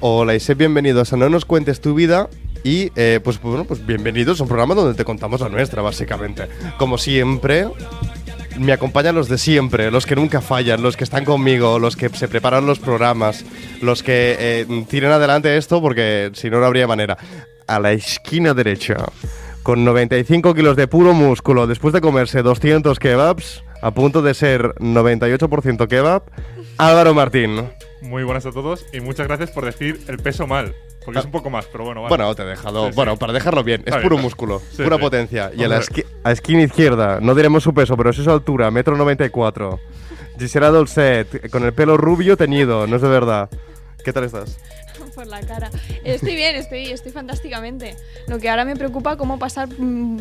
Hola y sé bienvenidos a No nos cuentes tu vida y eh, pues bueno, pues bienvenidos a un programa donde te contamos la nuestra básicamente. Como siempre, me acompañan los de siempre, los que nunca fallan, los que están conmigo, los que se preparan los programas, los que eh, tiran adelante esto porque si no no habría manera. A la esquina derecha, con 95 kilos de puro músculo, después de comerse 200 kebabs, a punto de ser 98% kebab, Álvaro Martín. Muy buenas a todos y muchas gracias por decir el peso mal. Porque es un poco más, pero bueno, vale. Bueno, te he dejado. Sí, sí. Bueno, para dejarlo bien, es puro músculo, sí, pura potencia. Y a la esqui- a esquina izquierda, no diremos su peso, pero es su altura, metro 94. Gisela Dolcet, con el pelo rubio teñido, no es de verdad. ¿Qué tal estás? Por la cara. Estoy bien, estoy, estoy fantásticamente. Lo que ahora me preocupa cómo pasar mm,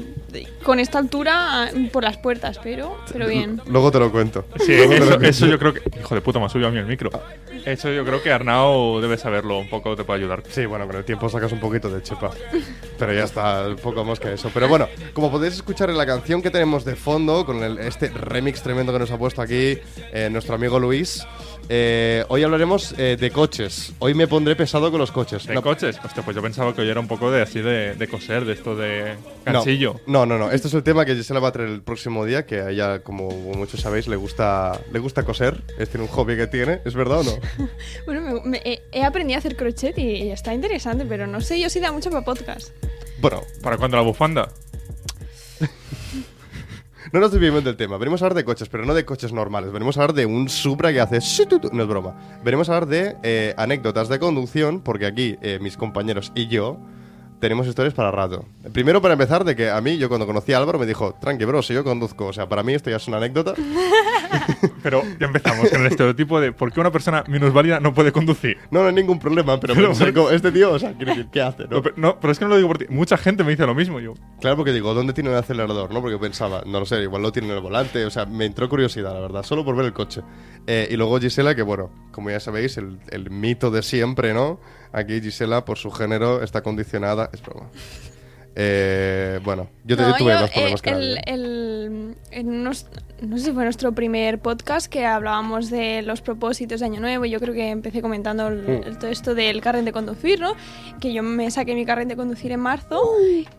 con esta altura ah, por las puertas, pero, pero bien. Luego te lo cuento. Sí, eso, eso yo creo que. Hijo de puta, me ha subido a mí el micro. Eso yo creo que Arnau debe saberlo, un poco te puede ayudar. Sí, bueno, con el tiempo sacas un poquito de chepa. Pero ya está, poco más que eso. Pero bueno, como podéis escuchar en la canción que tenemos de fondo, con el- este remix tremendo que nos ha puesto aquí eh, nuestro amigo Luis, eh, hoy hablaremos eh, de coches. Hoy me pondré pesado con los coches. ¿De No, coches? Hostia, pues yo pensaba que hoy era un poco de así de, de coser, de esto de ganchillo. No, no, no. Este es el tema que Gisela va a traer el próximo día, que a ella, como muchos sabéis, le gusta, le gusta coser. Es tiene un hobby que tiene, ¿es verdad o no? Bueno, me- me- he, he aprendido a hacer crochet y, y está interesante, pero no sé, yo sí da mucho para podcast. Bueno, ¿Para cuándo la bufanda? No nos desviemos del tema. Venimos a hablar de coches, pero no de coches normales. Venimos a hablar de un Supra que hace... No es broma. Venimos a hablar de eh, anécdotas de conducción, porque aquí eh, mis compañeros y yo tenemos historias para rato. Primero, para empezar, de que a mí, yo cuando conocí a Álvaro, me dijo, tranqui, bro, si yo conduzco. O sea, para mí esto ya es una anécdota. Pero ya empezamos con el estereotipo de por qué una persona minusválida no puede conducir. No, no hay ningún problema, pero, Pero como, este tío, o sea, quiero decir, ¿qué hace? no? No, pero, no, pero es que no lo digo por ti. Mucha gente me dice lo mismo. Yo, Claro, porque digo, ¿dónde tiene el acelerador? ¿No? Porque pensaba, no lo sé, igual lo tiene en el volante. O sea, me entró curiosidad, la verdad, solo por ver el coche. Eh, y luego Gisela, que bueno, como ya sabéis, el, el mito de siempre, ¿no? Aquí Gisela, por su género, está condicionada. Es broma. Eh, bueno, yo, te, yo No, tuve yo, más problemas eh, que el, el- en unos- no sé si fue nuestro primer podcast que hablábamos de los propósitos de Año Nuevo. y Yo creo que empecé comentando el- Mm. el- todo esto del carnet de conducir, ¿no? Que yo me saqué mi carnet de conducir en marzo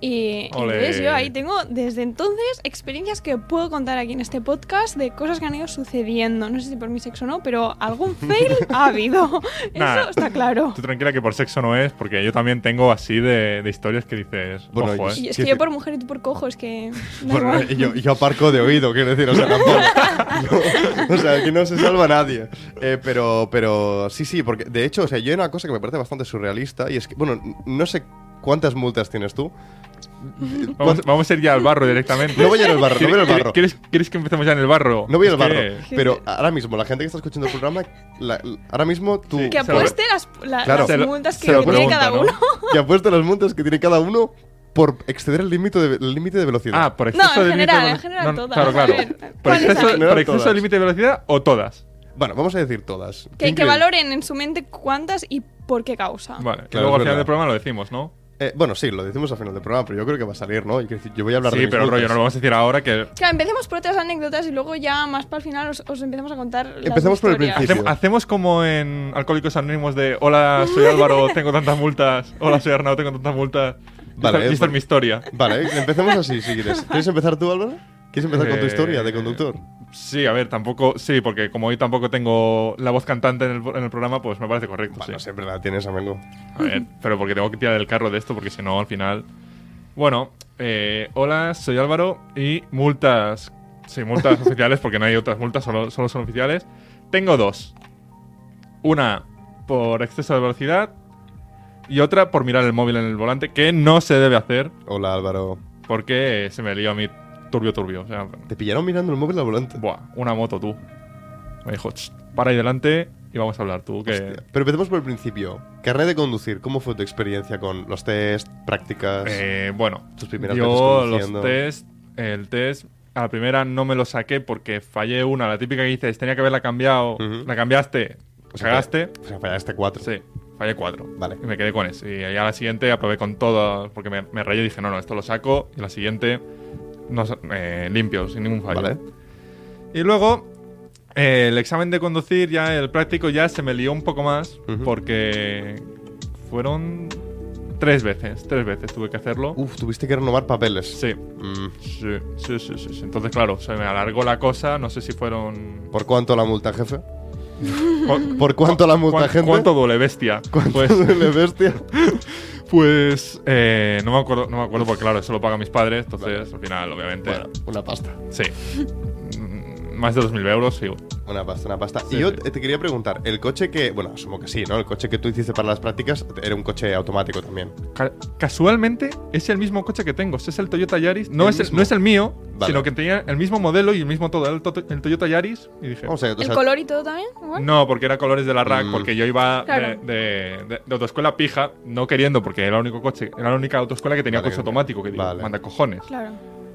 y, entonces yo ahí tengo desde entonces experiencias que puedo contar aquí en este podcast de cosas que han ido sucediendo. No sé si por mi sexo o no, pero algún fail ha habido. Nah. Eso está claro. tú tranquila que por sexo no es, porque yo también tengo así de, de historias que dices, Bueno, ojo, ¿eh? Y es que yo por mujer y tú por cojo, es que. Bueno, yo, yo aparco de oído, quiero decir, o sea, tampoco. No, o sea, aquí no se salva nadie. Eh, pero, pero sí, sí, porque de hecho, o sea, yo hay una cosa que me parece bastante surrealista y es que, bueno, no sé cuántas multas tienes tú. Vamos, vamos a ir ya al barro directamente. No voy a ir al barro, no voy al barro. ¿Quieres, quieres que empecemos ya en el barro? No voy al barro, que- pero ahora mismo, la gente que está escuchando el programa, la- la- ahora mismo tú. Sí. Que apueste las, la- Claro. las Se lo- multas que, tiene pregunta, cada ¿no? uno. Que apuesta las multas que tiene cada uno por exceder el límite de, el límite de velocidad. Ah, por exceso No, en de límite general, en general no, todas. Claro, claro. ver, por ¿cuáles exceso, por exceso de límite de velocidad o todas. Bueno, vamos a decir todas. Que, ¿Quién que valoren en su mente cuántas y por qué causa. Vale, que Claro, luego al final del programa lo decimos, ¿no? Eh, bueno, sí, lo decimos al final del programa, pero yo creo que va a salir, ¿no? Y yo voy a hablar de Sí, pero rollo, no lo vamos a decir ahora que. Claro, empecemos por otras anécdotas y luego ya más para el final os, os empezamos a contar. las Empecemos por el principio. Hacem- hacemos como en Alcohólicos Anónimos de Hola, soy Álvaro, tengo tantas multas. Hola, soy Arnau, tengo tantas multas. Vale, esta- es esta es por- mi historia. Vale, empecemos así, si quieres. ¿Quieres empezar tú, Álvaro? ¿Quieres empezar con tu Eh, historia de conductor? Sí, a ver, tampoco. Sí, porque como hoy tampoco tengo la voz cantante en el, en el programa, pues me parece correcto. Bueno, sí. siempre la tienes, amigo. A ver, pero porque tengo que tirar del carro de esto, porque si no, al final. Bueno, eh, hola, soy Álvaro y multas. Sí, multas oficiales, porque no hay otras multas, solo, solo son oficiales. Tengo dos. Una por exceso de velocidad y otra por mirar el móvil en el volante, que no se debe hacer Hola, Álvaro. porque se me lió a mí turbio, turbio. O sea, Te pillaron mirando el móvil al volante. buah, una moto tú. Me dijo, "Ch, para ahí delante y vamos a hablar tú. Que Hostia. Pero empecemos por el principio. Carnet de conducir, ¿cómo fue tu experiencia con los test, prácticas? Eh, bueno, Tus primeras veces yo los test, el test, a la primera no me lo saqué porque fallé una, la típica que dices, tenía que haberla cambiado, Ujú. la cambiaste, O sea, cagaste, O sea, fallaste cuatro. sí, fallé cuatro. Vale. Y me quedé con eso. Y ya la siguiente aprobé con todo, porque me, me rayé y dije, no, no, esto lo saco, y la siguiente, no, eh, limpio, sin ningún fallo. Vale. Y luego, eh, el examen de conducir, ya el práctico, ya se me lió un poco más, Ujú. porque fueron tres veces, tres veces tuve que hacerlo. Uf, tuviste que renovar papeles. Sí, Mm, sí, sí, sí, sí, sí. Entonces, claro, se me alargó la cosa, no sé si fueron... ¿Por cuánto la multa, jefe? ¿Cu- ¿Por cuánto la multa, cuán- gente? ¿Cuánto duele, bestia? ¿Cuánto Pues, duele, bestia? pues eh, no me acuerdo, no me acuerdo porque claro, eso lo pagan mis padres, entonces al final, obviamente, Bueno, una pasta. sí. Más de 2.000 euros, sí. Una pasta, una pasta. Sí, y yo sí. te quería preguntar, el coche que, bueno, asumo que sí, ¿no? El coche que tú hiciste para las prácticas era un coche automático también. Ca- casualmente es el mismo coche que tengo, es el Toyota Yaris. No, El es el, no es el mío, Vale. sino que tenía el mismo modelo y el mismo todo, el, to- el Toyota Yaris. Y dije, Vamos a ver, o ¿El sea, color y todo también? igual? No, porque era colores de la rack, Mm. porque yo iba Claro. de, de, de- de autoescuela pija, no queriendo, porque era el único coche, era la única autoescuela que tenía Vale, coche automático, que digo, vale. manda cojones. Claro.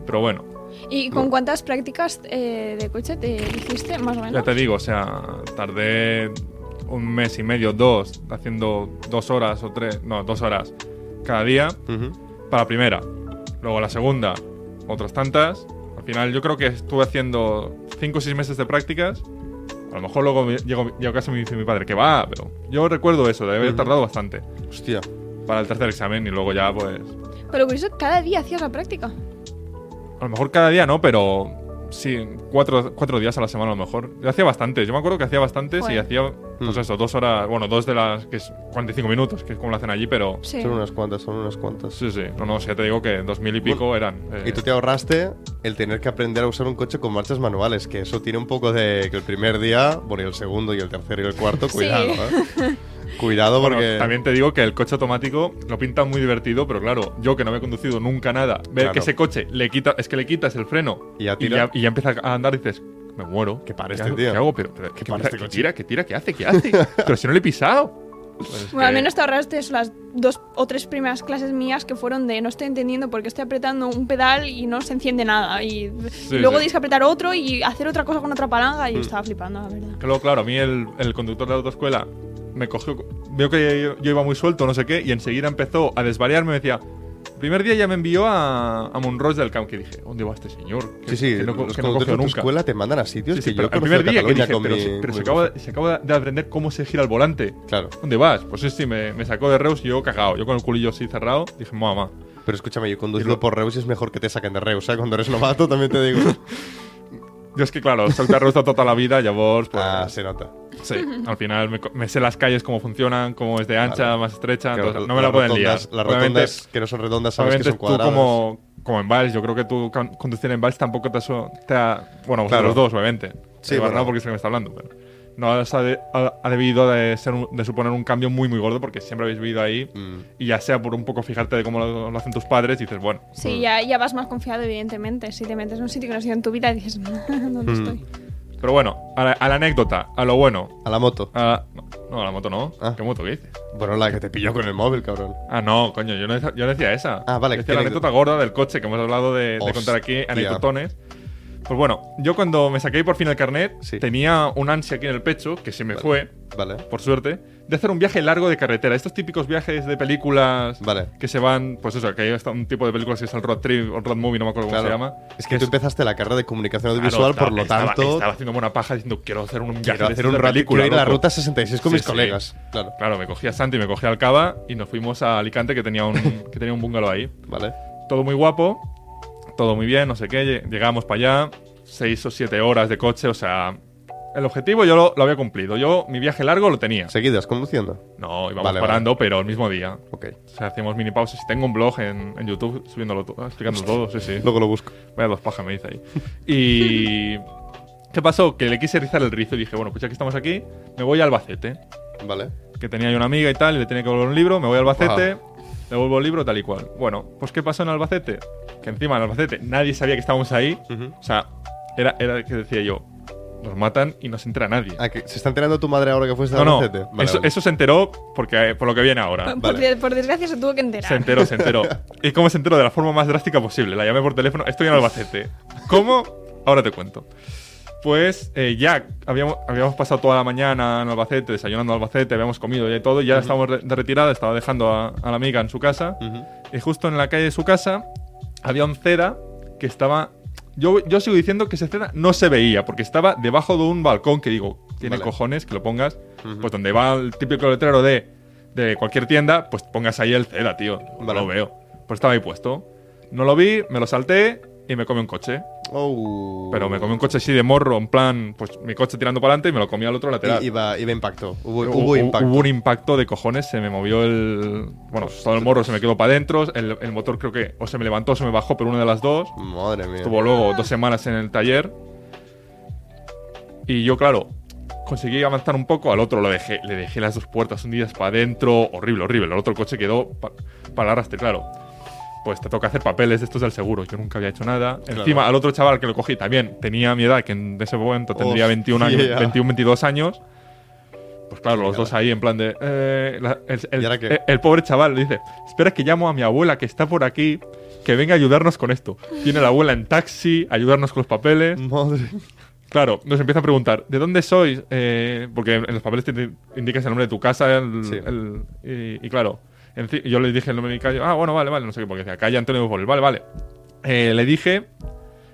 Pero bueno, ¿Y con cuántas prácticas eh, de coche te hiciste, más o menos? ya te digo, o sea, tardé un mes y medio, dos, haciendo dos horas o tres, no, dos horas cada día para la primera. Luego la segunda, otras tantas. Al final yo creo que estuve haciendo cinco o seis meses de prácticas. A lo mejor luego me- llego, llego a casa y me dice mi padre que va, pero yo recuerdo eso, de haber Ujú. tardado bastante Hostia. para el tercer examen y luego ya pues... Pero por eso cada día hacías la práctica. A lo mejor cada día no, pero sí, cuatro, cuatro días a la semana a lo mejor. Yo hacía bastantes, yo me acuerdo que hacía bastantes y Joder. hacía, pues Mm. eso, dos horas, bueno, dos de las, que es 45 minutos, que es como lo hacen allí, pero... Sí. Son unas cuantas, son unas cuantas. Sí, sí, no, no, ya te digo que dos mil y pico eran. eh, Y tú te ahorraste el tener que aprender a usar un coche con marchas manuales, que eso tiene un poco de que el primer día, bueno, y el segundo y el tercero y el cuarto, Sí. cuidado, ¿eh? Cuidado Bueno, porque... también te digo que el coche automático lo pintan muy divertido, pero claro, yo que no había conducido nunca nada, ver Claro. que ese coche le quita, es que le quitas el freno Y ya y tira. ya, y ya empieza a andar y dices, me muero. Que ¿Qué este hago? tío. ¿Qué hago? Pero, pero Que ¿qué, pare pasa? este ¿Qué coche. tira? ¿Qué tira? ¿Qué hace? ¿Qué hace? pero si no le he pisado. Pues es Bueno, al que- menos te ahorraste eso, las dos o tres primeras clases mías que fueron de no estoy entendiendo porque estoy apretando un pedal y no se enciende nada. Y, y luego sí. tienes que apretar otro y hacer otra cosa con otra palanca. Mm. Y yo estaba flipando, la verdad. Que luego, claro, a mí el, el conductor de la autoescuela me cogió, vio que yo, iba muy suelto, no sé qué, y enseguida empezó a desvariarme. Me decía, primer día ya me envió a, a Monroy del Camp, que dije, ¿dónde va este señor? Que, Sí, sí, que no, los que no cogió nunca. escuela te mandan a sitios Sí, sí, que pero yo el primer día que dije, pero, mi- se, pero se, acaba, se acaba de aprender cómo se gira el volante. Claro. ¿Dónde vas? Pues sí, sí, me, me sacó de Reus y yo cagado. Yo con el culillo así cerrado, dije, mamá. Pero escúchame, yo Y conducido lo- por Reus es mejor que te saquen de Reus, ¿eh? Cuando eres novato también te digo. Yo es que, claro, soy de Reus de toda la vida, ya vos, pues. ah, se nota. Sí, al final me, me sé las calles cómo funcionan, cómo es de ancha, Vale. más estrecha, Que entonces las- no me la las pueden liar. rotondas- Las Obviamente- rotondas que no son redondas sabes que son tú cuadradas. como, como en Vals, yo creo que tú con- conducir en Vals tampoco te, ha... Bueno, Claro. los dos, obviamente. Sí, bueno. no porque es el que me está hablando, pero... No ha, de- ha- ha debido de, ser un- de suponer un cambio muy, muy gordo porque siempre habéis vivido ahí Mm. y ya sea por un poco fijarte de cómo lo, lo hacen tus padres, dices, bueno, Sí, ya, ya vas más confiado, evidentemente. Si te metes en un sitio que no has ido en tu vida y dices, ¿dónde Mm. estoy? pero bueno, a la, a la anécdota, a lo bueno. A la moto. A la- no, no, a la moto no. Ah. ¿Qué moto qué dices? Bueno, la que te pilló con el móvil, cabrón. Ah, no, coño, yo no, decía- yo no decía esa. Ah, vale, Yo ¿qué Decía la anécdota? gorda del coche que hemos hablado de, de contar aquí, anécdotones. Pues bueno, yo cuando me saqué por fin el carnet, Sí. tenía un ansia aquí en el pecho, que se me fue, Vale. por suerte, de hacer un viaje largo de carretera. Estos típicos viajes de películas Vale. que se van, pues eso, que hay hasta un tipo de películas que es el road trip o road movie, no me acuerdo cómo Claro. se llama. Es que tú empezaste la carrera de comunicación audiovisual, Claro, por lo estaba- tanto, Estaba haciendo buena paja diciendo, quiero hacer un viaje quiero hacer un de película, quiero ir a la loco". ruta 66 con Sí, mis sí. colegas. Claro. Claro, me cogí a Santi, me cogí al Cava y nos fuimos a Alicante, que tenía un, que tenía un bungalow ahí. Vale. todo muy guapo, todo muy bien, no sé qué. lle- Llegamos para allá, seis o siete horas de coche, o sea, el objetivo yo lo, lo había cumplido. Yo, mi viaje largo lo tenía. ¿Seguidas conduciendo? No, íbamos Vale, parando, pero el mismo día. Ok. O sea, hacíamos mini pausas. Y tengo un blog en, en YouTube subiéndolo todo, explicando todo, sí, sí. Luego lo busco. Vaya dos pajas me dice ahí. Y. ¿Qué pasó? Que le quise rizar el rizo y dije, bueno, pues ya que estamos aquí, me voy a Albacete. Vale. Que tenía yo una amiga y tal, y le tenía que volver un libro, me voy a Albacete. Devuelvo el libro tal y cual. Bueno, pues ¿qué pasó en Albacete? Que encima en Albacete nadie sabía que estábamos ahí. Ujú. O sea, era, era que decía yo, nos matan y no se entera nadie. Ah, que ¿Se está enterando tu madre ahora que fuiste a No, no, Albacete? Vale, eso, vale. eso se enteró porque, por lo que viene ahora. Por, Vale. por desgracia se tuvo que enterar. Se enteró, se enteró. ¿Y cómo se enteró? De la forma más drástica posible. La llamé por teléfono. Estoy en Albacete. ¿Cómo? Ahora te cuento. Pues eh, ya habíamos, habíamos pasado toda la mañana en Albacete, desayunando en Albacete, habíamos comido ya y todo, y ya estábamos re- de retirada, estaba dejando a, a la amiga en su casa, y justo en la calle de su casa había un ceda que estaba... Yo, yo sigo diciendo que ese ceda no se veía, porque estaba debajo de un balcón que digo, tiene Vale. cojones que lo pongas, Ujú. pues donde va el típico letrero de, de cualquier tienda, pues pongas ahí el ceda, tío. No Vale. lo veo. Pues estaba ahí puesto. No lo vi, me lo salté y me comí un coche. Oh. Pero me comí un coche así de morro, en plan, pues mi coche tirando para adelante y me lo comí al otro lateral. Iba, iba impacto. Hubo, Hubo, hubo impacto. hubo un impacto de cojones, se me movió el. Bueno, todo el morro se me quedó para adentro, el, el motor creo que o se me levantó o se me bajó, pero una de las dos. Madre mía. Estuvo luego dos semanas en el taller. Y yo, claro, conseguí avanzar un poco, al otro lo dejé, le dejé las dos puertas hundidas para adentro, horrible, horrible. El otro coche quedó pa- para el arrastre, claro. Pues te toca hacer papeles de estos del seguro. Yo nunca había hecho nada. Encima, al otro chaval que lo cogí también tenía mi edad, que en ese momento tendría 21 años, Hostia. 21, 22 años. Pues claro, los dos ahí en plan de. eh, la- el, el- ¿Y ahora qué? el- el pobre chaval le dice: Espera que llamo a mi abuela que está por aquí, que venga a ayudarnos con esto. Viene la abuela en taxi, ayudarnos con los papeles. Madre. Claro, nos empieza a preguntar: ¿de dónde sois? Eh, porque en los papeles te indicas el nombre de tu casa. Sí. y, y claro, yo le dije el nombre de mi calle. Ah, bueno, vale, vale, no sé qué, porque decía calle Antonio Bol. Vale, vale. Eh, le dije: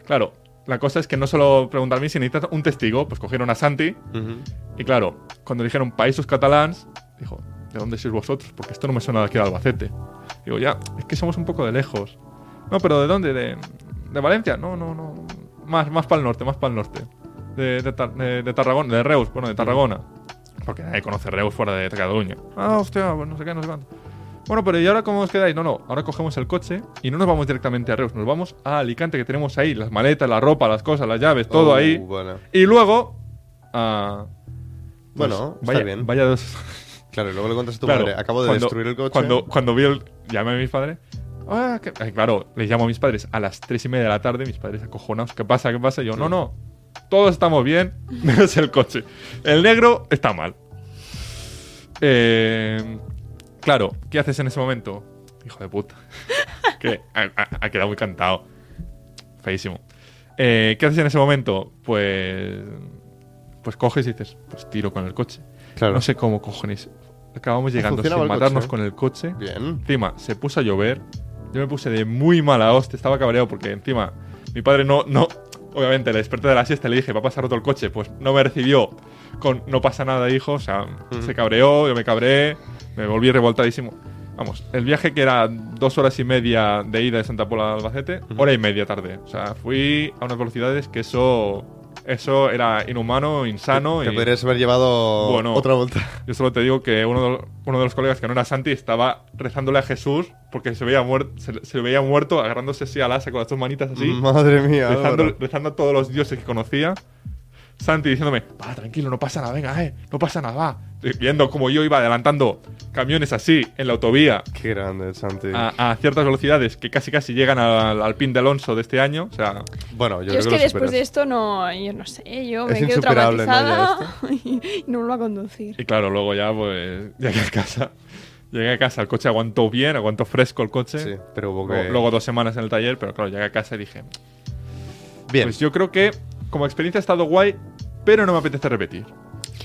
Claro, la cosa es que no solo preguntar a mí si necesitas un testigo. Pues cogieron a Santi. Ujú. Y claro, cuando dijeron países catalans, dijo, ¿de dónde sois vosotros? Porque esto no me suena de aquí de Albacete. Digo, ya, es que somos un poco de lejos. No, pero ¿de dónde? ¿De, de Valencia? No, no, no. Más, más para el norte, más para el norte. De, de, Tar- de- de Tarragona, de Reus, bueno, de Tarragona. Porque nadie conoce Reus fuera de Cataluña. Ah, hostia, pues no sé qué, no sé cuánto. Bueno, pero ¿y ahora cómo os quedáis? No, no, ahora cogemos el coche y no nos vamos directamente a Reus, nos vamos a Alicante, que tenemos ahí las maletas, la ropa, las cosas, las llaves, todo Oh, ahí. Bueno, Y luego. ah, pues, Bueno, está vaya, bien. Vaya dos. claro, y luego le contas a tu Claro, madre. Acabo de cuando- destruir el coche. Cuando, cuando vi el. Llamé a mis padres. Ah, que- ay, claro, les llamo a mis padres a las tres y media de la tarde. Mis padres acojonados. ¿Qué pasa? ¿Qué pasa? Y yo, no, no. Todos estamos bien. menos el coche. El negro está mal. Eh, claro, ¿qué haces en ese momento? Hijo de puta. que ha, ha- ha quedado muy cantado. Feísimo. Eh, ¿Qué haces en ese momento? Pues. Pues coges y dices, pues tiro con el coche. Claro. No sé cómo cojones. Acabamos llegando sin matarnos coche. con el coche. Bien. Encima, se puso a llover. Yo me puse de muy mala hostia. Estaba cabreado porque encima mi padre no, no. Obviamente, le desperté de la siesta y le dije, va a pasar roto el coche. Pues no me recibió con no pasa nada, hijo. O sea, se cabreó, yo me cabré, me volví revoltadísimo. Vamos, el viaje que era dos horas y media de ida de Santa Pola a Albacete, hora y media tarde. O sea, fui a unas velocidades que eso. Eso era inhumano, insano. Te y- podrías haber llevado Bueno. otra vuelta. yo solo te digo que uno de, los, uno de los colegas que no era Santi estaba rezándole a Jesús porque se veía, muer- se, se veía muerto, agarrándose así al asa con las dos manitas así, Madre mía. rezando, rezando a todos los dioses que conocía. Santi diciéndome, va, tranquilo, no pasa nada, venga, eh, no pasa nada, va. Viendo como yo iba adelantando camiones así en la autovía Qué grande, Santi. a, a ciertas velocidades que casi casi llegan al, al pin de Alonso de este año. O sea, Bueno, yo, Yo, es que después superas. de esto no, yo no sé, yo Es me quedo insuperable, ¿no? Traumatizada y no vuelvo a conducir. y claro, luego ya pues llegué a casa. Llegué a casa, el coche aguantó bien, aguantó fresco el coche. Sí, pero hubo que... Luego, luego dos semanas en el taller, pero claro, llegué a casa y dije, Bien. pues yo creo que como experiencia ha estado guay, pero no me apetece repetir.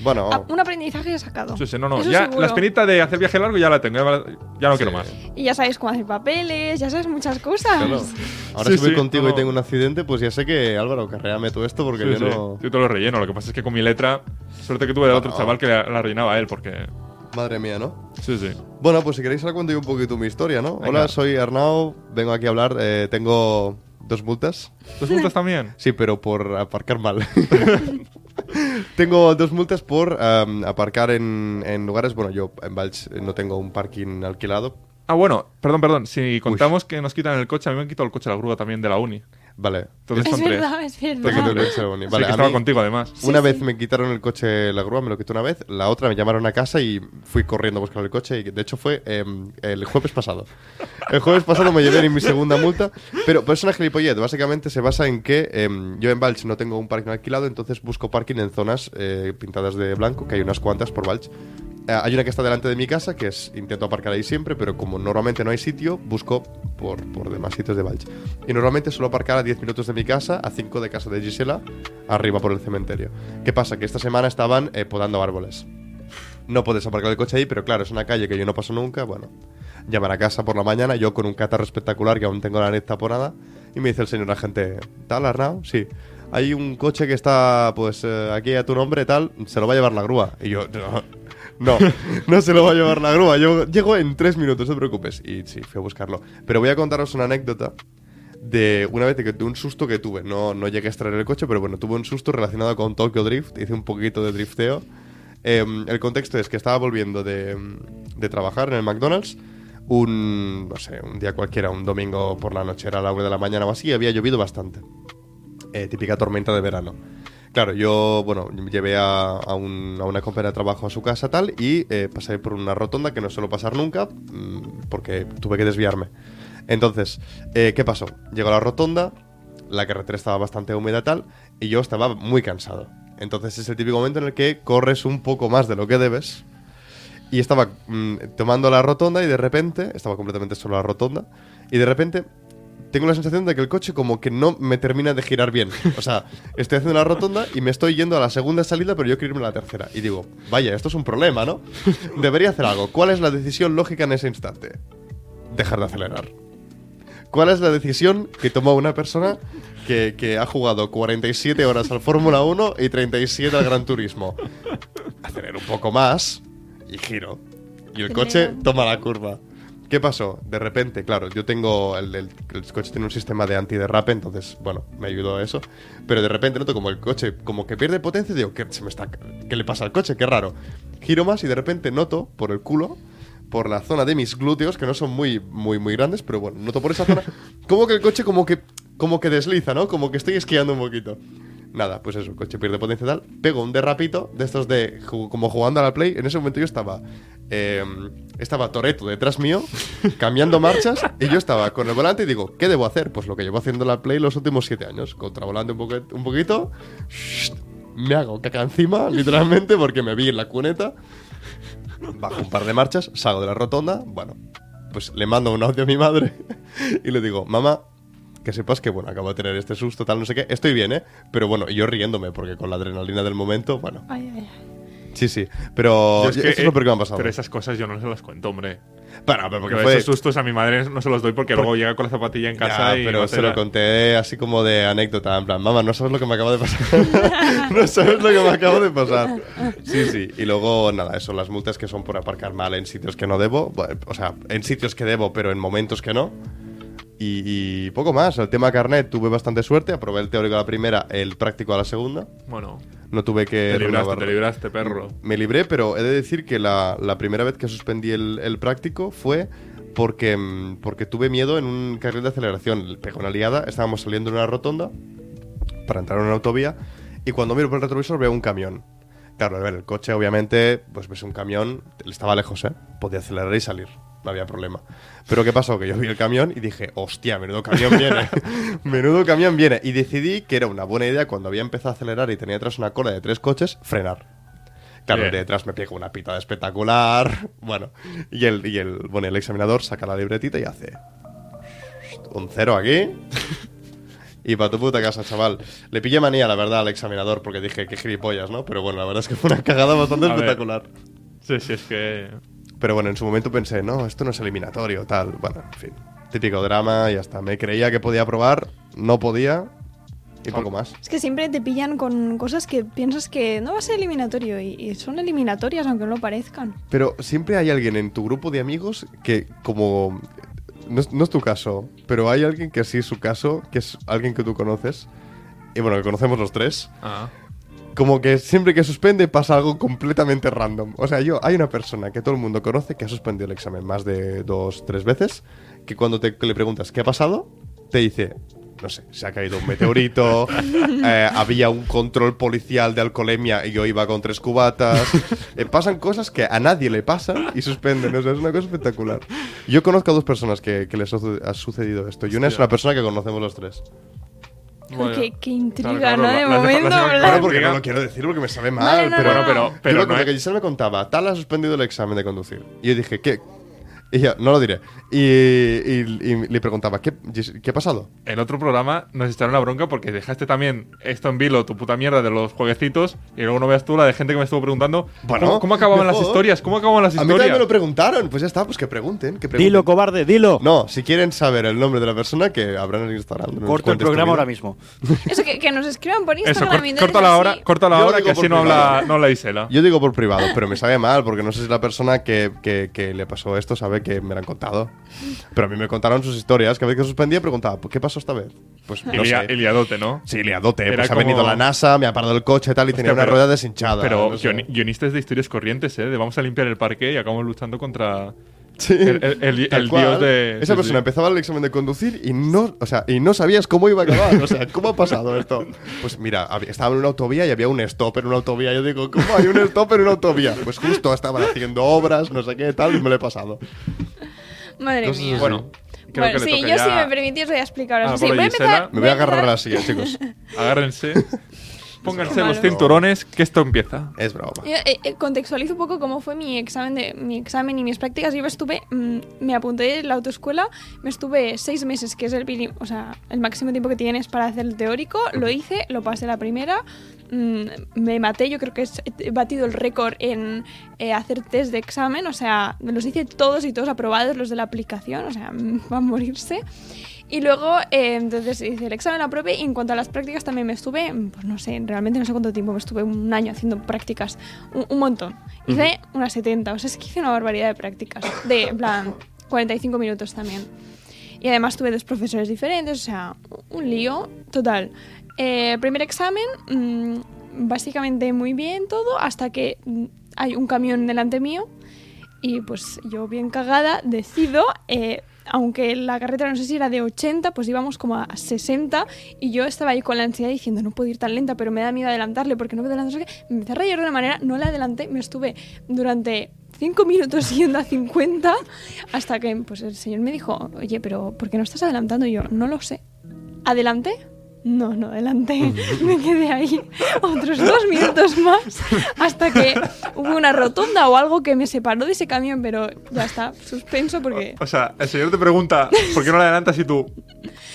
Bueno, Ah, un aprendizaje he sacado. Sí, sí, no, no, Eso ya seguro. la experiencia de hacer viaje largo ya la tengo, ya, no Sí. quiero más. Y ya sabes cómo hacer papeles, ya sabes muchas cosas. claro. Ahora Sí, si voy sí, contigo no. y tengo un accidente, pues ya sé que, Álvaro, carréame tú esto porque Sí, yo sí, no... yo te lo relleno, lo que pasa es que con mi letra, suerte que tuve del otro No. chaval que la, la rellenaba él, porque... Madre mía, ¿no? Sí, sí. Bueno, pues si queréis ahora cuento yo un poquito mi historia, ¿no? Venga. Hola, soy Arnau, vengo aquí a hablar, eh, tengo dos multas. ¿Dos multas también? Sí, pero por aparcar mal. tengo dos multas por am, aparcar en, en lugares, bueno, yo en Valls no tengo un parking alquilado. Ah, bueno, perdón, perdón, si contamos que nos quitan el coche, a mí me han quitado el coche la grúa también de la uni. Vale. Entonces Es son tres. verdad, es verdad. quito el coche de Bonnie. Sí, Vale, que estaba mí- contigo además. Sí, una sí. vez me quitaron el coche, la grúa, me lo quitó una vez. La otra me llamaron a casa y fui corriendo a buscar el coche. Y de hecho fue em, el jueves pasado. El jueves pasado me llevé en mi segunda multa. Pero, pero es una gilipollez. Básicamente se basa en que em, yo en Valls no tengo un parking alquilado, entonces busco parking en zonas eh, pintadas de blanco, que hay unas cuantas por Valls. Eh, hay una que está delante de mi casa, que es intento aparcar ahí siempre, pero como normalmente no hay sitio, busco por, por demás sitios de Valls. Y normalmente suelo aparcar a 10 minutos de mi casa, a 5 de casa de Gisela, arriba por el cementerio. ¿Qué pasa? Que esta semana estaban eh, podando árboles. No puedes aparcar el coche ahí, pero claro, es una calle que yo no paso nunca. Bueno, llamar a casa por la mañana, yo con un catarro espectacular que aún tengo la nariz taponada, y me dice el señor agente, ¿tal, Arnau? Sí. Hay un coche que está, pues, eh, aquí a tu nombre, tal, se lo va a llevar la grúa. Y yo, no, no, no se lo va a llevar la grúa. Yo llego en tres minutos, no te preocupes. Y sí, fui a buscarlo. Pero voy a contaros una anécdota de una vez que, de un susto que tuve. No, no llegué a extraer el coche, pero bueno, tuve un susto relacionado con Tokyo Drift. Hice un poquito de drifteo. Em, el contexto es que estaba volviendo de, trabajar en el McDonald's. Un, no sé, un día cualquiera, un domingo por la noche, era la una de la mañana o así, y había llovido bastante. Eh, típica tormenta de verano. Claro, yo, bueno, llevé a, a un- a una compañera de trabajo a su casa tal y eh, pasé por una rotonda que no suelo pasar nunca mm, porque tuve que desviarme. Entonces, eh, ¿qué pasó? Llegó a la rotonda, la carretera estaba bastante húmeda tal y yo estaba muy cansado. Entonces es el típico momento en el que corres un poco más de lo que debes y estaba mm, tomando la rotonda y de repente, estaba completamente solo la rotonda y de repente tengo la sensación de que el coche como que no me termina de girar bien. O sea, estoy haciendo la rotonda y me estoy yendo a la segunda salida, pero yo quiero irme a la tercera. Y digo, vaya, esto es un problema, ¿no? Debería hacer algo. ¿Cuál es la decisión lógica en ese instante? Dejar de acelerar. ¿Cuál es la decisión que tomó una persona que, que ha jugado 47 horas al Fórmula 1 y 37 al Gran Turismo? Acelero un poco más y giro. Y el coche toma la curva. ¿Qué pasó? De repente, claro, yo tengo. El, el- el coche tiene un sistema de antiderrape, entonces, bueno, me ayudó a eso. Pero de repente noto como el coche, como que pierde potencia y digo, ¿qué, se me está, ¿qué le pasa al coche? Qué raro. Giro más y de repente noto por el culo, por la zona de mis glúteos, que no son muy, muy, muy grandes, pero bueno, noto por esa zona, como que el coche como que, como que desliza, ¿no? Como que estoy esquiando un poquito. Nada, pues eso, el coche pierde potencia y tal. Pego un derrapito de estos de como jugando a la Play. En ese momento yo estaba. Eh, estaba Toreto detrás mío, cambiando marchas, y yo estaba con el volante y digo, ¿qué debo hacer? Pues lo que llevo haciendo la Play los últimos siete años. Contravolante un, un poquito. me hago caca encima, literalmente, porque me vi en la cuneta. Bajo un par de marchas, salgo de la rotonda. Bueno, pues le mando un audio a mi madre y le digo, mamá, que sepas que, bueno, acabo de tener este susto, tal, no sé qué. Estoy bien, ¿eh? Pero bueno, yo riéndome, porque con la adrenalina del momento, bueno. Ay, ay, ay. Sí, sí. Pero Yo es eso que, es lo peor que me ha eh, pasado. Pero esas cosas yo no se las cuento, hombre. Para, pero porque Porque fue... esos sustos a mi madre no se los doy porque luego llega con la zapatilla en casa Ya, y. pero se lo conté así como de anécdota, en plan, mamá, no sabes lo que me acaba de pasar. no sabes lo que me acaba de pasar. Sí, sí. Y luego, nada, eso, las multas que son por aparcar mal en sitios que no debo. O sea, en sitios que debo, pero en momentos que no. Y, y poco más. El tema carnet tuve bastante suerte. Aprobé el teórico a la primera, el práctico a la segunda. Bueno, No tuve que te libraste, te libraste, perro. Me libré, pero he de decir que la, la primera vez que suspendí el, el práctico fue porque, mm, porque tuve miedo en un carril de aceleración. Le Pegó una liada, estábamos saliendo en una rotonda para entrar en una autovía y cuando miro por el retrovisor veo un camión. Claro, a ver, el coche obviamente, pues ves un camión, estaba lejos, ¿eh? Podía acelerar y salir, no había problema. Pero ¿qué pasó? Que yo vi el camión y dije, hostia, menudo camión viene, menudo camión viene. Y decidí que era una buena idea cuando había empezado a acelerar y tenía detrás una cola de tres coches, frenar. Claro, Bien. de detrás me pega una pitada espectacular. Bueno, y el, y el, bueno, el examinador saca la libretita y hace un cero aquí. Y para tu puta casa, chaval. Le pillé manía, la verdad, al examinador porque dije que gilipollas, ¿no? Pero bueno, la verdad es que fue una cagada bastante A ver. espectacular. Sí, sí, es que. Pero bueno, en su momento pensé, no, esto no es eliminatorio, tal. Bueno, en fin. Típico drama y ya está. Me creía que podía probar, no podía y poco más. Es que siempre te pillan con cosas que piensas que no va a ser eliminatorio y, y son eliminatorias aunque no lo parezcan. Pero siempre hay alguien en tu grupo de amigos que como... No es, no es tu caso, pero hay alguien que sí es su caso, que es alguien que tú conoces. Y bueno, que conocemos los tres. Ah. Como que siempre que suspende pasa algo completamente random. O sea, yo, hay una persona que todo el mundo conoce que ha suspendido el examen más de dos, tres veces, que cuando te, que le preguntas qué ha pasado, te dice, no sé, se ha caído un meteorito, eh, había un control policial de alcoholemia y yo iba con tres cubatas. Eh, pasan cosas que a nadie le pasan y suspenden, o sea, es una cosa espectacular. Yo conozco a dos personas que, que les ha su- ha sucedido esto y una es Hostia. una persona que conocemos los tres. Vaya. Qué, qué intriga, Claro, claro, ¿no? la- De la- la- momento, la- la- ¿verdad? Claro, porque no lo quiero decir porque me sabe mal, Vale, no, pero... no, Bueno, pero, pero yo no que Giselle me contaba, tal ha suspendido el examen de conducir. Y yo dije, ¿qué? Y ella, no lo diré. Y, y- y le preguntaba, ¿qué, ¿qué ha pasado? En otro programa nos echaron la bronca porque dejaste también esto en vilo, tu puta mierda de los jueguecitos, y luego no veas tú la de gente que me estuvo preguntando Bueno, ¿cómo, cómo acababan las historias? ¿Cómo acababan las A mí también historias? me lo preguntaron. Pues ya está, pues que pregunten. Que pregunten. Dilo, cobarde, dilo. No, si quieren saber el nombre de la persona, que habrán en Instagram. no Corto el programa ahora mismo. Eso, que, que nos escriban por Eso, Instagram. cor- y entonces corta la hora, corta la Yo hora digo que así por no habla, privado. no habla Isela. Yo digo por privado, pero me sabe mal porque no sé si la persona que, que- que le pasó esto sabe que me lo han contado. Pero a mí me contaron sus historias. Cada vez que suspendía preguntaba, ¿por qué pasó esta vez? Pues no sé. ¿no? Sí, liadote. Era Pues ha venido la NASA, me ha parado el coche y tal, y tenía una rueda deshinchada. Pero no sé. guioni- guionistas de historias corrientes, ¿eh? De vamos a limpiar el parque y acabamos luchando contra Sí, el, el- el- tal el cual. dios de... Esa sí, persona sí. empezaba el examen de conducir y no, o sea, y no sabías cómo iba a acabar. O sea, ¿cómo ha pasado esto? Pues mira, había- estaba en una autovía y había un stop en una autovía. Yo digo, ¿cómo hay un stop en una autovía? Pues justo estaban haciendo obras, no sé qué tal, y me lo he pasado. Madre mía. Bueno, creo Bueno, que sí, yo ya- si me permitís voy a explicaros. Ah, sí, pobre voy a Gisela. empezar. Me voy a agarrar a la silla, chicos. Agárrense. Pónganse los cinturones, que esto empieza. Es broma. Yo, eh, eh, contextualizo un poco cómo fue mi examen de mi examen y mis prácticas. Yo estuve, mm, me apunté en la autoescuela, me estuve seis meses, que es el, o sea, el máximo tiempo que tienes para hacer el teórico. Lo hice, lo pasé la primera, mm, me maté. Yo creo que he batido el récord en eh, hacer test de examen. O sea, me los hice todos y todos aprobados los de la aplicación. O sea, van a morirse. Y luego, eh, entonces hice el examen, la aprobé y en cuanto a las prácticas también me estuve, pues no sé, realmente no sé cuánto tiempo, me estuve un año haciendo prácticas, un, un montón. Hice unas 70, o sea, es que hice una barbaridad de prácticas, de, en plan, 45 minutos también. Y además tuve dos profesores diferentes, o sea, un lío total. Eh, primer examen, mm, básicamente muy bien todo, hasta que mm, hay un camión delante mío y pues yo bien cagada decido, eh, aunque la carretera no sé si era de 80, pues íbamos como a 60 y yo estaba ahí con la ansiedad diciendo no puedo ir tan lenta, pero me da miedo adelantarle porque no sé qué. Me empecé a rayar de una manera, no la adelanté, me estuve durante 5 minutos yendo a 50 hasta que pues el señor me dijo, oye, pero ¿por qué no estás adelantando? Y yo, no lo sé. ¿Adelanté? No, no adelanté. Me quedé ahí otros dos minutos más hasta que hubo una rotonda o algo que me separó de ese camión, pero ya está, suspenso porque... O sea, el señor te pregunta, ¿por qué no le adelantas y tú?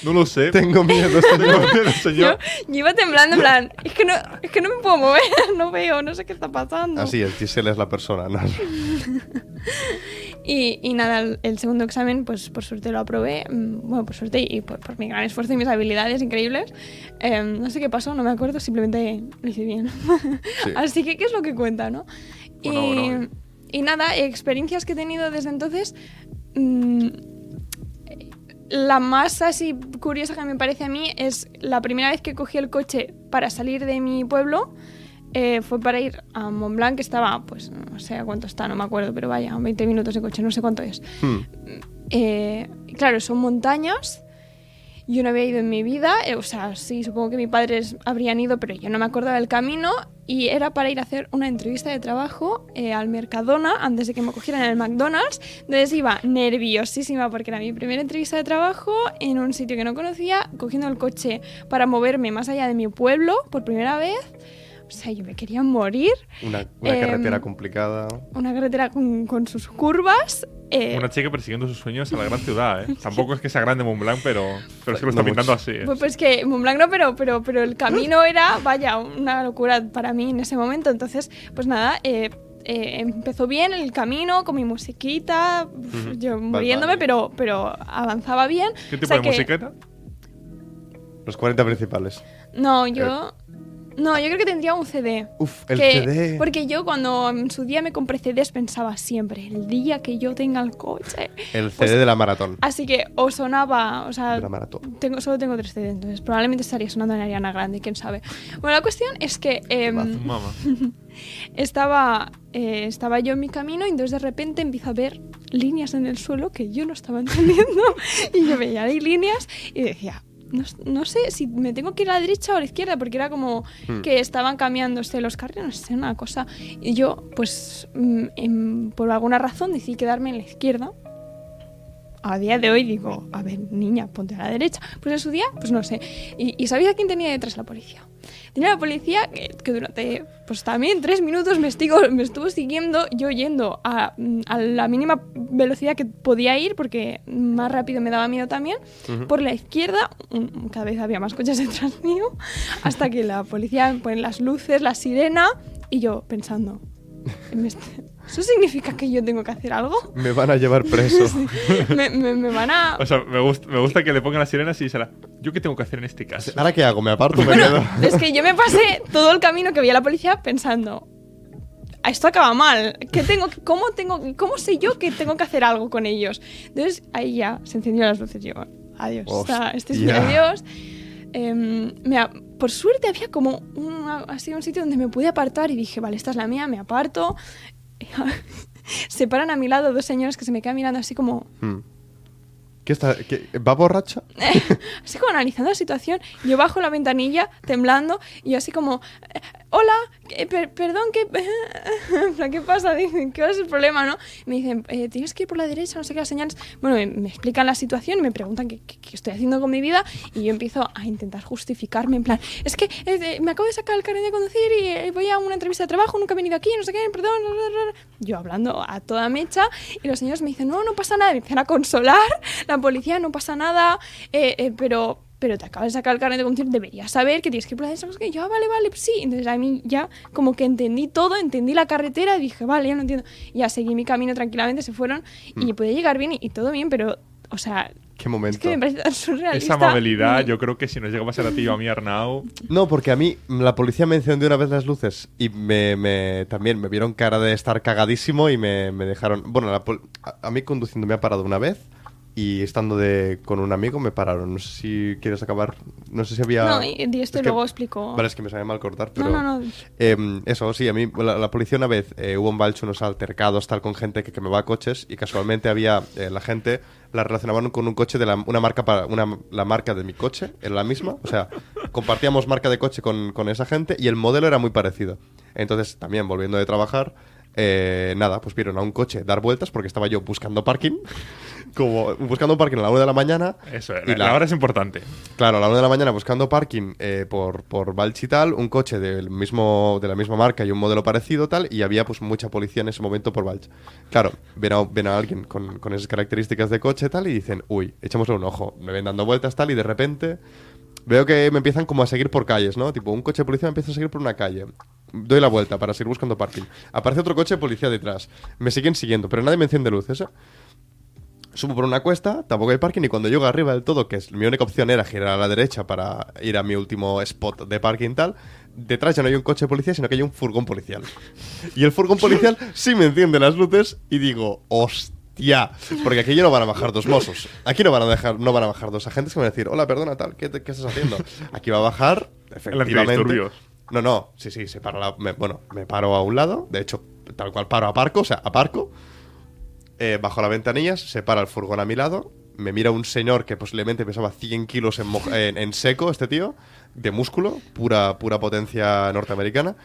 No lo sé. Tengo miedo, Tengo miedo, Yo, señor. yo iba temblando en plan, es que, no, es que no me puedo mover, no veo, no sé qué está pasando. Así es, Giselle es la persona. ¿no? Y, y nada, el, segundo examen, pues por suerte lo aprobé. mm, Bueno, por suerte y por, por mi gran esfuerzo y mis habilidades increíbles. Eh, no sé qué pasó, no me acuerdo, simplemente lo hice bien. Sí. Así que, ¿qué es lo que cuenta, no? Bueno, y, bueno. y nada, experiencias que he tenido desde entonces. mm, la más así curiosa que me parece a mí es la primera vez que cogí el coche para salir de mi pueblo. Eh, fue para ir a Montblanc, que estaba, pues no sé a cuánto está, no me acuerdo, pero vaya, 20 minutos de coche, no sé cuánto es. Hmm. Eh, claro, son montañas. Yo no había ido en mi vida, eh, o sea, sí, supongo que mis padres habrían ido, pero yo no me acordaba del camino. Y era para ir a hacer una entrevista de trabajo eh, al Mercadona antes de que me cogieran en el McDonald's. Entonces iba nerviosísima porque era mi primera entrevista de trabajo en un sitio que no conocía, cogiendo el coche para moverme más allá de mi pueblo por primera vez. O sea, yo me quería morir. Una, una Em, carretera complicada. Una carretera con, con sus curvas. eh, Una chica persiguiendo sus sueños a la gran ciudad, ¿eh? Tampoco es que sea grande Mont Blanc, pero, pero es que lo está No pintando así, ¿eh? Pues, pues que Montblanc no, pero, pero, pero el camino era, vaya, una locura para mí en ese momento. Entonces, pues nada, eh, eh, empezó bien el camino con mi musiquita, uf, yo muriéndome, vale. pero, pero avanzaba bien. ¿Qué O tipo sea de que- musiqueta? Los 40 principales. No, yo... No, yo creo que tendría un CD. Uf, el que- CD. Porque yo cuando en su día me compré CDs pensaba siempre, el día que yo tenga el coche. El CD Pues- de la maratón. Así que o sonaba, o sea, De la maratón. tengo, solo tengo tres CDs, entonces probablemente estaría sonando en Ariana Grande, quién sabe. Bueno, la cuestión es que em, Mamá. estaba, eh, estaba yo en mi camino y entonces de repente empiezo a ver líneas en el suelo que yo no estaba entendiendo. y yo veía ahí líneas y decía, no, no sé si me tengo que ir a la derecha o a la izquierda, porque era como Hmm. que estaban cambiándose los carriles, no sé, una cosa. Y yo, pues, mm, em, por alguna razón decidí quedarme en la izquierda. A día de hoy digo, a ver, niña, ponte a la derecha. Pues en su día, pues no sé. ¿Y, y sabéis a quién tenía detrás la policía? Tenía la policía que, que durante, pues también tres minutos me, estigo- me estuvo siguiendo, yo yendo a, mm, a la mínima velocidad que podía ir, porque más rápido me daba miedo también. Por la izquierda, cada vez había más coches detrás mío, hasta que la policía pone las luces, la sirena, y yo pensando, "Me est- ¿eso significa que yo tengo que hacer algo? Me van a llevar preso. me, me- me van a... O sea, me gusta, me gusta que le pongan las sirenas y será. ¿Yo qué tengo que hacer en este caso? ¿Ahora qué hago? ¿Me aparto? ¿Me quedo? Es que yo me pasé todo el camino que veía la policía pensando, esto acaba mal. ¿Qué tengo, cómo, tengo, ¿Cómo sé yo que tengo que hacer algo con ellos? Entonces ahí ya se encendieron las luces. Yo, adiós, esta- este es mi Hostia. adiós. Me a- por suerte había como una- así un sitio donde me pude apartar y dije, vale, esta es la mía, me aparto. se paran a mi lado dos señores que se me quedan mirando así como, Hmm. ¿Qué está? qué- ¿Va borracha? así como analizando la situación, yo bajo la ventanilla temblando y así como, hola, eh, per- perdón, ¿qué, ¿qué pasa? Dicen, ¿qué es el problema, no? Me dicen, eh, tienes que ir por la derecha, no sé qué, las señales. Bueno, me, explican la situación me preguntan qué, estoy haciendo con mi vida y yo empiezo a intentar justificarme en plan, es que eh, me acabo de sacar el carnet de conducir y eh, voy a una entrevista de trabajo, nunca he venido aquí, no sé qué, perdón. bla, bla, bla". Yo hablando a toda mecha y los señores me dicen, no, no pasa nada, me empiezan a consolar, la policía, no pasa nada, eh, pero pero te acabas de sacar el carnet de conducir, deberías saber que tienes que ir por la derecha, no. Yo, ah, vale, vale, pues sí. Entonces a mí ya como que entendí todo, entendí la carretera y dije, vale, ya lo entiendo. Ya seguí mi camino tranquilamente, se fueron y pude llegar bien y, y todo bien, pero, o sea, ¿Qué momento? es que me parece tan surrealista. Esa amabilidad, Mm. yo creo que si nos llega a pasar a ti o a mí, Arnau. No, porque a mí la policía me encendió una vez las luces y me, me- también me vieron cara de estar cagadísimo y me, me dejaron... Bueno, la pol- a, a mí conduciendo me ha parado una vez y estando de, con un amigo me pararon. No sé si quieres acabar... No sé si había... No, y, esto Es que- luego explico. Vale, es que me sabe mal cortar, pero... No, no, no. Em, eso, sí, a mí la, la policía una vez eh, hubo en Balcho unos altercados tal con gente que, que me va a coches y casualmente había eh, la gente la relacionaban con un coche de la, una marca para una la marca de mi coche era la misma, o sea, compartíamos marca de coche con, con esa gente y el modelo era muy parecido. Entonces, también volviendo de trabajar, eh, nada, pues vieron a un coche dar vueltas porque estaba yo buscando parking, como buscando parking a la una de la mañana. Eso, y la, la hora es importante. Claro, a la una de la mañana buscando parking eh, por, por Valch y tal, un coche del mismo, de la misma marca y un modelo parecido tal, y había pues mucha policía en ese momento por Valch. Claro, ven a, ven a alguien con, con esas características de coche tal y dicen, uy, echémosle un ojo. Me ven dando vueltas tal y de repente veo que me empiezan como a seguir por calles, ¿no? Tipo, un coche de policía me empieza a seguir por una calle. Doy la vuelta para seguir buscando parking. Aparece otro coche de policía detrás. Me siguen siguiendo, pero nadie me enciende luces, ¿eh? Subo por una cuesta, tampoco hay parking y cuando llego arriba del todo, que es mi única opción era girar a la derecha para ir a mi último spot de parking tal, detrás ya no hay un coche de policía, sino que hay un furgón policial. Y el furgón policial sí me enciende las luces y digo, hostia, porque aquí ya no van a bajar dos mozos. Aquí no van a dejar, no van a bajar dos agentes que van a decir, hola, perdona, tal, ¿qué, te- qué estás haciendo? Aquí va a bajar, efectivamente. No, no, sí, sí, se para la- me- bueno, me paro a un lado, de hecho, tal cual paro a parco, o sea, a parco, eh, bajo la ventanilla, se para el furgón a mi lado, me mira un señor que posiblemente pesaba 100 kilos en- en seco, este tío, de músculo, pura, pura potencia norteamericana.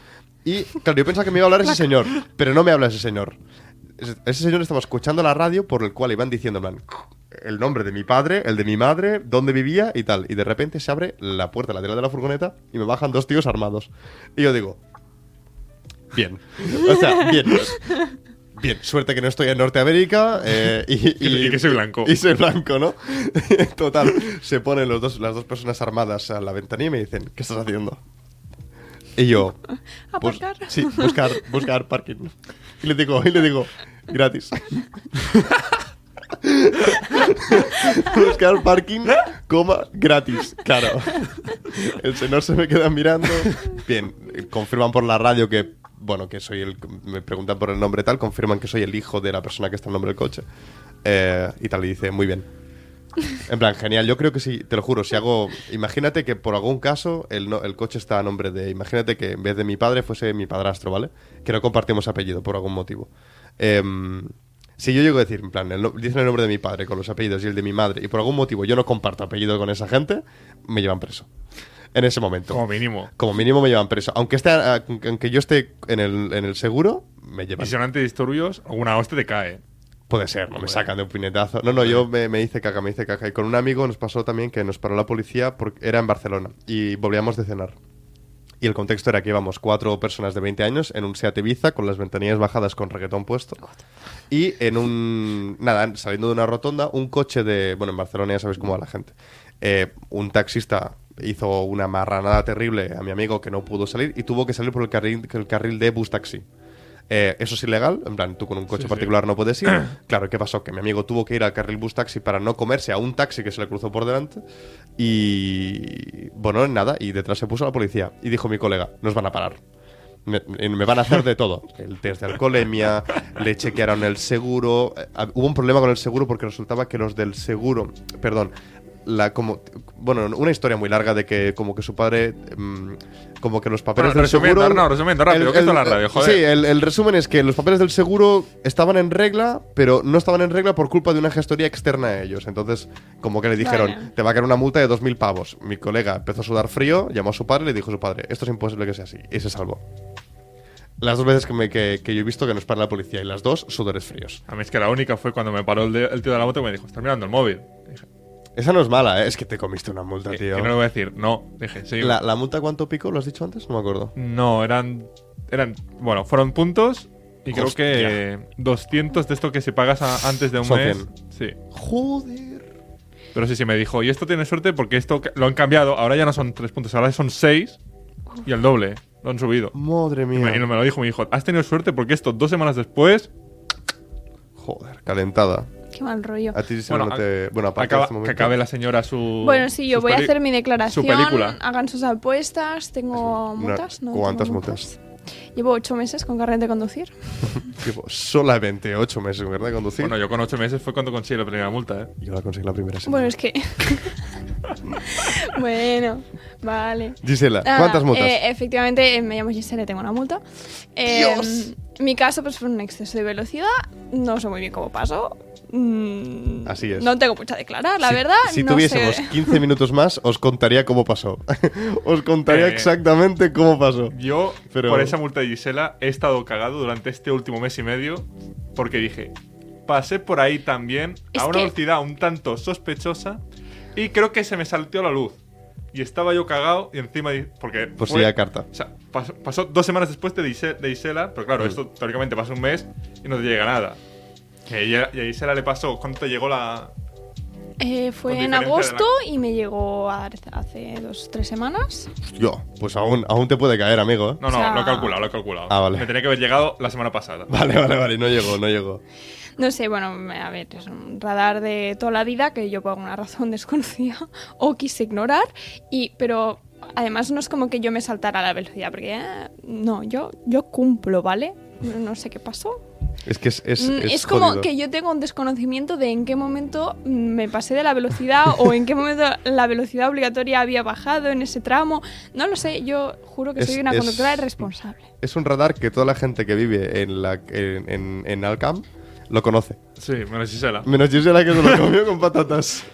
Y, claro, yo pensaba que me iba a hablar ese señor, pero no me habla ese señor. Ese ese señor estaba escuchando la radio por el cual iban diciendo, en plan, el nombre de mi padre, el de mi madre, dónde vivía y tal. Y de repente se abre la puerta lateral de la furgoneta y me bajan dos tíos armados. Y yo digo, bien. O sea, bien. Bien, suerte que no estoy en Norteamérica eh, y, Y que soy blanco. Y soy blanco, ¿no? Total, se ponen los dos, las dos personas armadas a la ventanilla y me dicen, ¿qué estás haciendo? Y yo, pues, Aparcar. sí, buscar, buscar parking. Y le digo, y le digo, gratis. buscar parking, coma, gratis. Claro. El señor se me queda mirando. Bien, eh, confirman por la radio que, bueno, que soy el. Me preguntan por el nombre tal, confirman que soy el hijo de la persona que está en nombre del coche. Eh, y tal, y dice, muy bien. En plan, genial. Yo creo que sí, te lo juro. Si hago. Imagínate que por algún caso el, el coche está a nombre de. Imagínate que en vez de mi padre fuese mi padrastro, ¿vale? Que no compartimos apellido por algún motivo. Em, Si yo llego a decir, en plan, el dicen el nombre de mi padre con los apellidos y el de mi madre, y por algún motivo yo no comparto apellido con esa gente, me llevan preso. En ese momento. Como mínimo. Como mínimo me llevan preso. Aunque, esté, aunque yo esté en el, en el seguro, me llevan. Y si son antidisturbios, alguna hostia te cae. Puede ser, no me sacan de un puñetazo. No, no, yo me, me hice caca, me hice caca. Y con un amigo nos pasó también que nos paró la policía porque era en Barcelona y volvíamos de cenar. Y el contexto era que íbamos cuatro personas de 20 años en un Seat Ibiza con las ventanillas bajadas con reggaetón puesto. Y en un. Nada, saliendo de una rotonda, un coche de. Bueno, en Barcelona ya sabéis cómo va la gente. Eh, un taxista hizo una marranada terrible a mi amigo que no pudo salir y tuvo que salir por el carril, el carril de bus taxi. Eh, eso es ilegal, en plan, tú con un coche Sí, sí. particular no puedes ir. claro, ¿qué pasó? Que mi amigo tuvo que ir al carril bus taxi para no comerse a un taxi que se le cruzó por delante. Y. Bueno, nada, y detrás se puso la policía. Y dijo mi colega: Nos van a parar. Me, me van a hacer de todo. El test de alcoholemia, le chequearon el seguro. eh, hubo un problema con el seguro porque resultaba que los del seguro. Perdón. La, como, bueno, una historia muy larga de que como que su padre mm, como que los papeles Bueno, del resumiendo, seguro Arnau, resumiendo rápido, que esto es la radio, joder. sí el, el resumen es que los papeles del seguro estaban en regla pero no estaban en regla por culpa de una gestoría externa a ellos entonces como que le dijeron Vale. te va a caer una multa de 2.000 pavos mi colega empezó a sudar frío llamó a su padre y le dijo a su padre esto es imposible que sea así y se salvó las dos veces que, me, que, que yo he visto que nos para la policía y las dos sudores fríos A mí es que la única fue cuando me paró el, de- el tío de la moto y me dijo, estás mirando el móvil. Dije, esa no es mala ¿eh? es que te comiste una multa que, tío que no le voy a decir, no. Dije, sí. la, la multa cuánto pico lo has dicho antes no me acuerdo No, eran, eran. Bueno, fueron puntos y creo que 200 de esto que se pagas a- antes de un Son mes. 100. Sí. joder Pero sí, sí, me dijo, y esto tiene suerte porque esto lo han cambiado. Ahora ya no son 3 puntos, ahora son 6 y el doble. Lo han subido. madre Y me, y mía me lo dijo, me dijo, has tenido suerte porque esto dos semanas después joder calentada Qué mal rollo. a ti sí Bueno, no te bueno aparte de acaba, este momento- que acabe la señora su. Bueno, sí, yo voy a hacer mi declaración. Su película. Hagan sus apuestas. Tengo Una- multas, ¿no? ¿cuántas tengo multas? Llevo ocho meses con carnet de conducir. Tipo, solamente 8 meses en verdad de conducir. Bueno, yo con 8 meses fue cuando conseguí la primera multa, ¿eh? yo la conseguí la primera semana. Bueno, es que. bueno, vale. Gisela, Ah, ¿cuántas multas? eh, efectivamente, eh, me llamo Gisela y tengo una multa. Eh, Dios. Mi caso pues, fue un exceso de velocidad. No sé muy bien cómo pasó. Mm, Así es. No tengo mucho a declarar, la Si- verdad. Si no tuviésemos sé. 15 minutos más, os contaría cómo pasó. os contaría Eh, exactamente cómo pasó. Yo, Pero- por esa multa de Gisela, he estado cagado durante este último mes y medio porque dije, pasé por ahí también Es a una que- velocidad un tanto sospechosa y creo que se me salteó la luz. Y estaba yo cagado y encima... Porque Pues fue- sí, a carta. O sea, pasó, pasó dos semanas después de, Gise- de Gisela, pero claro, Mm. esto teóricamente pasa un mes y no te llega nada. Que ella- y a Gisela le pasó, ¿cuánto te llegó la...? Eh, fue en agosto y me llegó a- hace dos tres semanas. Yo, pues aún, aún te puede caer, amigo. ¿eh? No, no, O sea- lo he calculado, lo he calculado. Ah, vale. Me tenía que haber llegado la semana pasada. Vale, vale, vale, no llegó, no llegó. No sé, bueno, a ver, es un radar de toda la vida que yo por alguna razón desconocía o quise ignorar, y, pero además no es como que yo me saltara la velocidad, porque eh, no, yo, yo cumplo, ¿vale? No, sé qué pasó. Es que es, es, Mm, es Es, como jodido. que yo tengo un desconocimiento de en qué momento mm, me pasé de la velocidad o en qué momento la velocidad obligatoria había bajado en ese tramo. No lo sé, yo juro que soy una conductora irresponsable. Es un radar que toda la gente que vive en, la, en, en, en Alcam lo conoce. Sí, menos Gisela. Menos Gisela que se lo comió con patatas.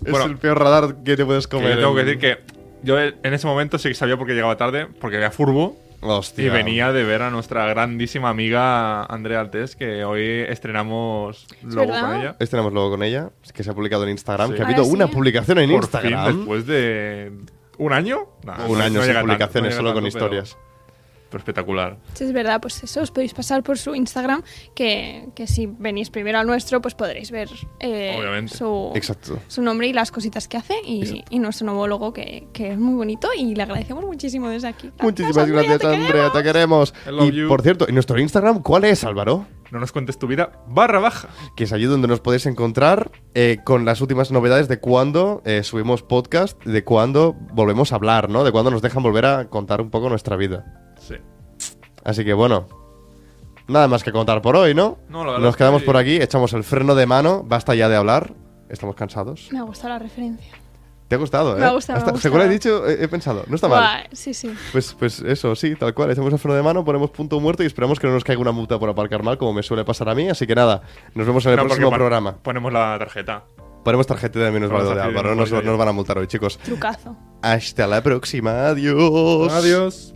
Bueno. es el peor radar que te puedes Que comer. yo tengo que en- decir que yo en ese momento sí que sabía por qué llegaba tarde, porque había furbo. Hostia. Y venía de ver a nuestra grandísima amiga Andrea Altés, que hoy estrenamos logo verdad? con ella. Tenemos luego con ella, que se ha publicado en Instagram, Sí. que ha Ah, habido sí. una publicación en Por Instagram. fin, después de un año. Nah, un no- año no sin tanto, publicaciones, no solo con historias. Pero espectacular. Si es verdad, pues eso, os podéis pasar por su Instagram, que, que si venís primero al nuestro, pues podréis ver eh, Obviamente. su, Exacto. su nombre y las cositas que hace y, y nuestro nuevo logo, que, que es muy bonito y le agradecemos muchísimo desde aquí. Muchísimas Andrea, gracias, te Andrea, te queremos. Y you. por cierto, ¿y nuestro Instagram cuál es, Álvaro? No nos cuentes tu vida, barra baja. Que es allí donde nos podéis encontrar eh, con las últimas novedades de cuándo eh, subimos podcast, de cuándo volvemos a hablar, ¿no? De cuándo nos dejan volver a contar un poco nuestra vida. Sí. Así que bueno, nada más que contar por hoy, ¿no? No, la Nos que quedamos por aquí, echamos el freno de mano, basta ya de hablar, estamos cansados. Me ha gustado la referencia. Te ha gustado, ¿eh? Me ha gustado, me ha Hasta- gustado. Según he dicho, he, he pensado. No está mal. Buah, sí, sí. Pues, pues eso, sí, tal cual. Hacemos el freno de mano, ponemos punto muerto y esperamos que no nos caiga una multa por aparcar mal, como me suele pasar a mí. Así que nada, nos vemos en el No, próximo programa. Ponemos la tarjeta. Ponemos tarjeta de menos válido de Álvaro. No nos, nos van a multar hoy, chicos. Trucazo. Hasta la próxima. Adiós. Adiós.